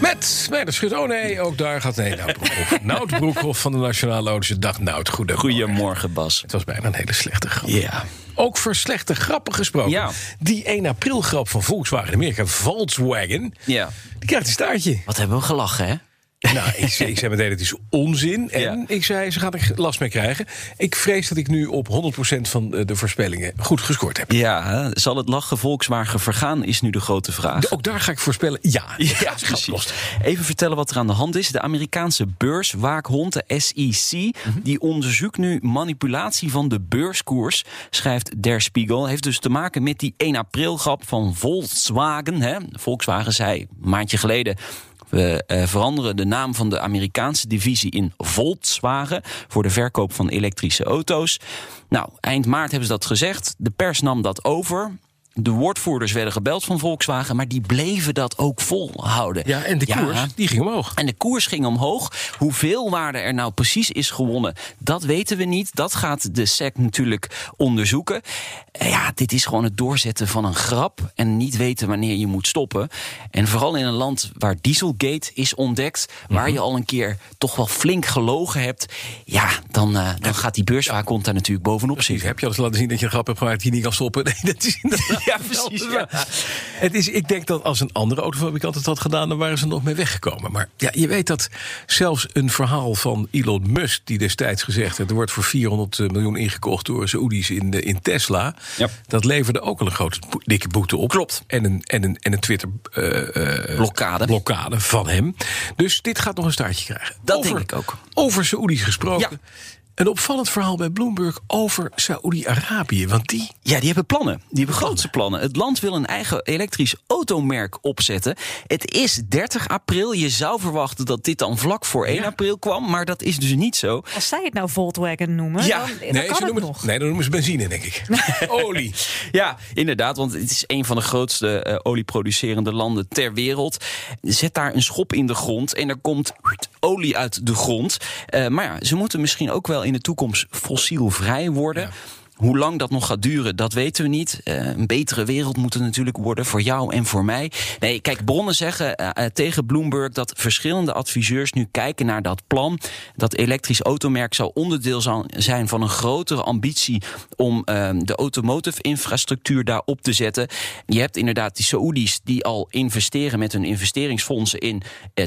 Met Meijder Schut. Oh nee, ook daar gaat nee, Nout Broekhoff. Nout Broekhoff van de Nationale Autosche Dag. Nout, goedemorgen. Goedemorgen, Bas. Het was bijna een hele slechte grap. Ja. Ook voor slechte grappen gesproken. Ja. Die 1 april grap van Volkswagen in Amerika, Volkswagen, Ja. die krijgt een staartje. Wat hebben we gelachen, hè? Nou, ik, zei- ik zei meteen, het is onzin. En Ja. ik zei, ze gaat er last mee krijgen. Ik vrees dat ik nu op 100% van eh, de voorspellingen goed gescoord heb. Ja, zal het lachen Volkswagen vergaan, is nu de grote vraag. Ook daar ga ik voorspellen, ja. Ja, gaat precies. Even vertellen wat er aan de hand is. De Amerikaanse beurswaakhond, de SEC, die onderzoekt nu manipulatie van de beurskoers, schrijft Der Spiegel. Heeft dus te maken met die 1 april grap van Volkswagen. Hè? Volkswagen zei een maandje geleden. We eh, veranderen de naam van de Amerikaanse divisie in Volkswagen voor de verkoop van elektrische auto's. Nou, eind maart hebben ze dat gezegd. De pers nam dat over. De woordvoerders werden gebeld van Volkswagen, maar die bleven dat ook volhouden. Ja, en de koers, die ging omhoog. En de koers ging omhoog. Hoeveel waarde er nou precies is gewonnen, dat weten we niet. Dat gaat de SEC natuurlijk onderzoeken. Eh, Ja, dit is gewoon het doorzetten van een grap en niet weten wanneer je moet stoppen. En vooral in een land waar Dieselgate is ontdekt, waar je al een keer toch wel flink gelogen hebt. Ja, dan, eh, dan gaat die beurswaakhond daar natuurlijk bovenop zitten. heb je al eens laten zien dat je een grap hebt gemaakt die niet kan stoppen? Nee, dat is inderdaad Ja, precies, ja. Het is, ik denk dat als een andere autofabrikant het had gedaan, dan waren ze nog mee weggekomen. Maar ja, je weet dat zelfs een verhaal van Elon Musk, die destijds gezegd heeft: er wordt voor 400 miljoen ingekocht door Saoedi's in, in Tesla. Ja. Dat leverde ook al een grote dikke boete op. Klopt. En een, en een, en een Twitter eh, eh, Blokkade. blokkade van hem. Dus dit gaat nog een staartje krijgen. Dat Over- denk ik ook. Over Saoedi's gesproken. Ja. Een opvallend verhaal bij Bloomberg over Saoedi-Arabië. Want die Ja, die hebben plannen. Die hebben grootse plannen. Het land wil een eigen elektrisch automerk opzetten. Het is 30 april. Je zou verwachten dat dit dan vlak voor 1 april kwam. Maar dat is dus niet zo. Als zij het nou Volkswagen noemen, Ja, dan, dan Nee, kan ze het noemen nog. nee, dan noemen ze benzine, denk ik. Olie. Ja, inderdaad. Want het is een van de grootste eh, olieproducerende landen ter wereld. Zet daar een schop in de grond en er komt olie uit de grond. Eh, maar ja, ze moeten misschien ook wel in de toekomst fossielvrij worden. Hoe lang dat nog gaat duren, dat weten we niet. Eh, een betere wereld moet het natuurlijk worden voor jou en voor mij. Nee, kijk, bronnen zeggen eh, eh, tegen Bloomberg dat verschillende adviseurs nu kijken naar dat plan. Dat elektrisch automerk zou onderdeel zijn van een grotere ambitie om eh, de automotive infrastructuur daar op te zetten. Je hebt inderdaad die Saoedi's die al investeren met hun investeringsfondsen in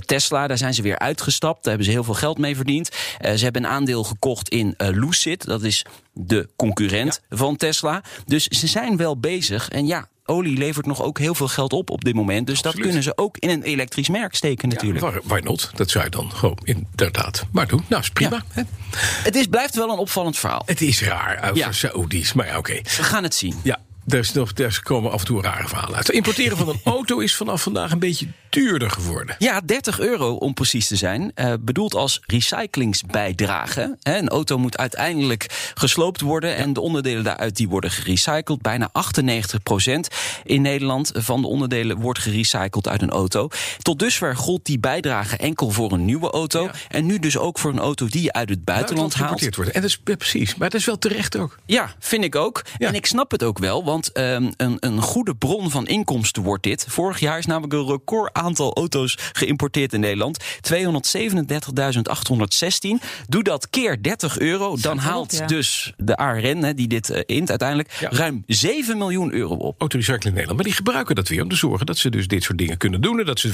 Tesla. Daar zijn ze weer uitgestapt. Daar hebben ze heel veel geld mee verdiend. Ze hebben een aandeel gekocht in Lucid. Dat is de concurrent van Tesla. Dus ze zijn wel bezig. En ja, olie levert nog ook heel veel geld op op dit moment. Dus dat kunnen ze ook in een elektrisch merk steken natuurlijk. Why, why not? Dat zou je dan gewoon inderdaad maar doen. Nou, is prima. Het is, blijft wel een opvallend verhaal. Het is raar over Ja. Saoedi's, maar ja, oké. We gaan het zien. Ja, daar, nog, daar komen af en toe rare verhalen uit. Het importeren van een auto is vanaf vandaag een beetje duurder geworden. Ja, 30 euro om precies te zijn. eh, bedoeld als recyclingsbijdrage. Een auto moet uiteindelijk gesloopt worden. En de onderdelen daaruit die worden gerecycled. Bijna 98% in Nederland van de onderdelen wordt gerecycled uit een auto. Tot dusver gold die bijdrage enkel voor een nieuwe auto. Ja. En nu dus ook voor een auto die je uit het buitenland haalt. worden. En dat is ja, precies. Maar dat is wel terecht ook. Ja, vind ik ook. En ik snap het ook wel, want ehm, een, een goede bron van inkomsten wordt dit. Vorig jaar is namelijk een record aantal auto's geïmporteerd in Nederland. 237.816. Doe dat keer 30 euro, dan haalt ja. dus de ARN, hè, die dit eh, int uiteindelijk, Ja. ruim 7 miljoen euro op. Autorecycling in Nederland. Maar die gebruiken dat weer om te zorgen dat ze dus dit soort dingen kunnen doen. En dat ze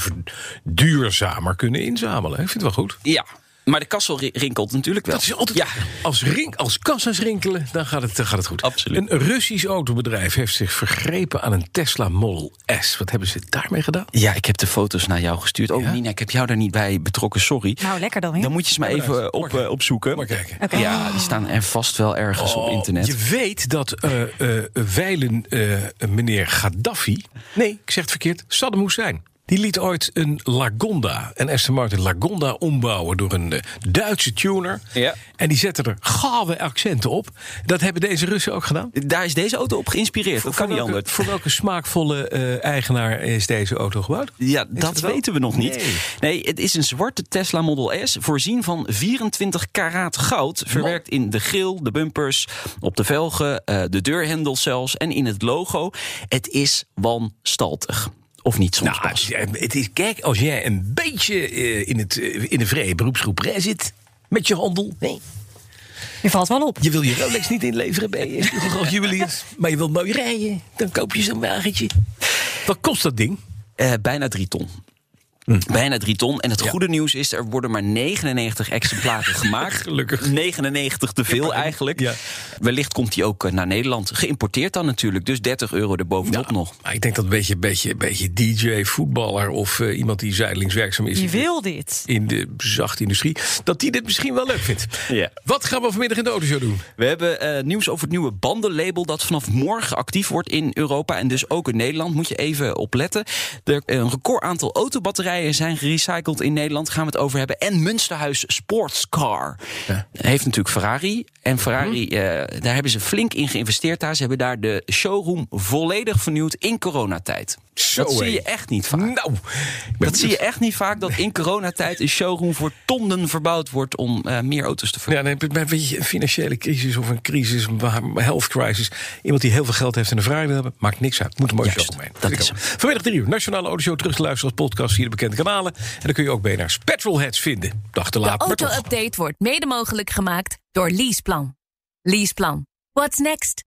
duurzamer kunnen inzamelen. Ik vind het wel goed. Ja, maar de kassel ri- rinkelt natuurlijk wel. Dat is altijd, Ja, als, rink, als kassa's rinkelen, dan gaat, het, dan gaat het goed. Absoluut. Een Russisch autobedrijf heeft zich vergrepen aan een Tesla Model S. Wat hebben ze daarmee gedaan? ja, ik heb de foto's naar jou gestuurd. Oh, Ja? Nina, ik heb jou daar niet bij betrokken, sorry. Nou, lekker dan weer. Dan moet je ze maar even op, eh, opzoeken. Maar kijken. Ja, die staan er vast wel ergens op Oh, internet. Je weet dat eh eh wijlen eh, meneer Gaddafi... Nee, ik zeg het verkeerd. Saddam Hussein. Die liet ooit een Lagonda, een Aston Martin Lagonda, ombouwen door een eh, Duitse tuner. Ja. En die zette er gave accenten op. Dat hebben deze Russen ook gedaan. Daar is deze auto op geïnspireerd. Dat kan niet welke, anders. voor welke smaakvolle eh, eigenaar is deze auto gebouwd? Ja, dat weten we nog niet. Nee. Nee. het is een zwarte Tesla Model S, voorzien van 24 karaat goud. Verwerkt in de grill, de bumpers, op de velgen, eh, de deurhendels zelfs en in het logo. Het is wanstaltig. Of niet soms Nou, pas. het is, kijk, als jij een beetje eh, in, het, eh, in de vrije beroepsgroep rij zit met je handel. Nee. Je valt wel op. Je wil je Rolex niet inleveren bij je als juwelier. Maar je wil mooi rijden. Dan koop je zo'n wagentje. Wat kost dat ding? Eh, bijna drie ton. Bijna drie ton. En het goede nieuws is, er worden maar 99 exemplaren gemaakt. Gelukkig. 99 te veel eigenlijk. Ja. Wellicht komt die ook eh, naar Nederland. Geïmporteerd dan natuurlijk. Dus 30 euro erbovenop nog. Maar ik denk dat een beetje, beetje, beetje DJ, voetballer of eh, iemand die zijdelings werkzaam is. Je wil dit. in de zachte industrie, dat die dit misschien wel leuk vindt. Ja. Wat gaan we vanmiddag in de autoshow doen? We hebben eh, nieuws over het nieuwe bandenlabel dat vanaf morgen actief wordt in Europa en dus ook in Nederland. Moet je even opletten. Er een record aantal autobatterijen zijn gerecycled in Nederland. Gaan we het over hebben. En Münsterhuis Sportscar. Heeft natuurlijk Ferrari. En Ferrari, Mhm. eh, daar hebben ze flink in geïnvesteerd. Daar. Ze hebben daar de showroom volledig vernieuwd in coronatijd. Zo, dat zie je echt niet vaak. Nou, Dat zie je echt niet vaak dat in coronatijd een showroom voor tonnen verbouwd wordt om eh, meer auto's te verkopen. Ja, weet je, een financiële crisis of een crisis, een health crisis. Iemand die heel veel geld heeft en een vraag wil hebben, maakt niks uit. Moet een mooie Juist, show omheen. dat Vind ik is ook. Vanmiddag drie uur, Nationale Autoshow terug te luisteren als podcast de bekende kanalen. En dan kun je ook BNR's Petrolheads vinden. Dag te laat, De auto-update wordt mede mogelijk gemaakt door Leaseplan. Leaseplan. What's next?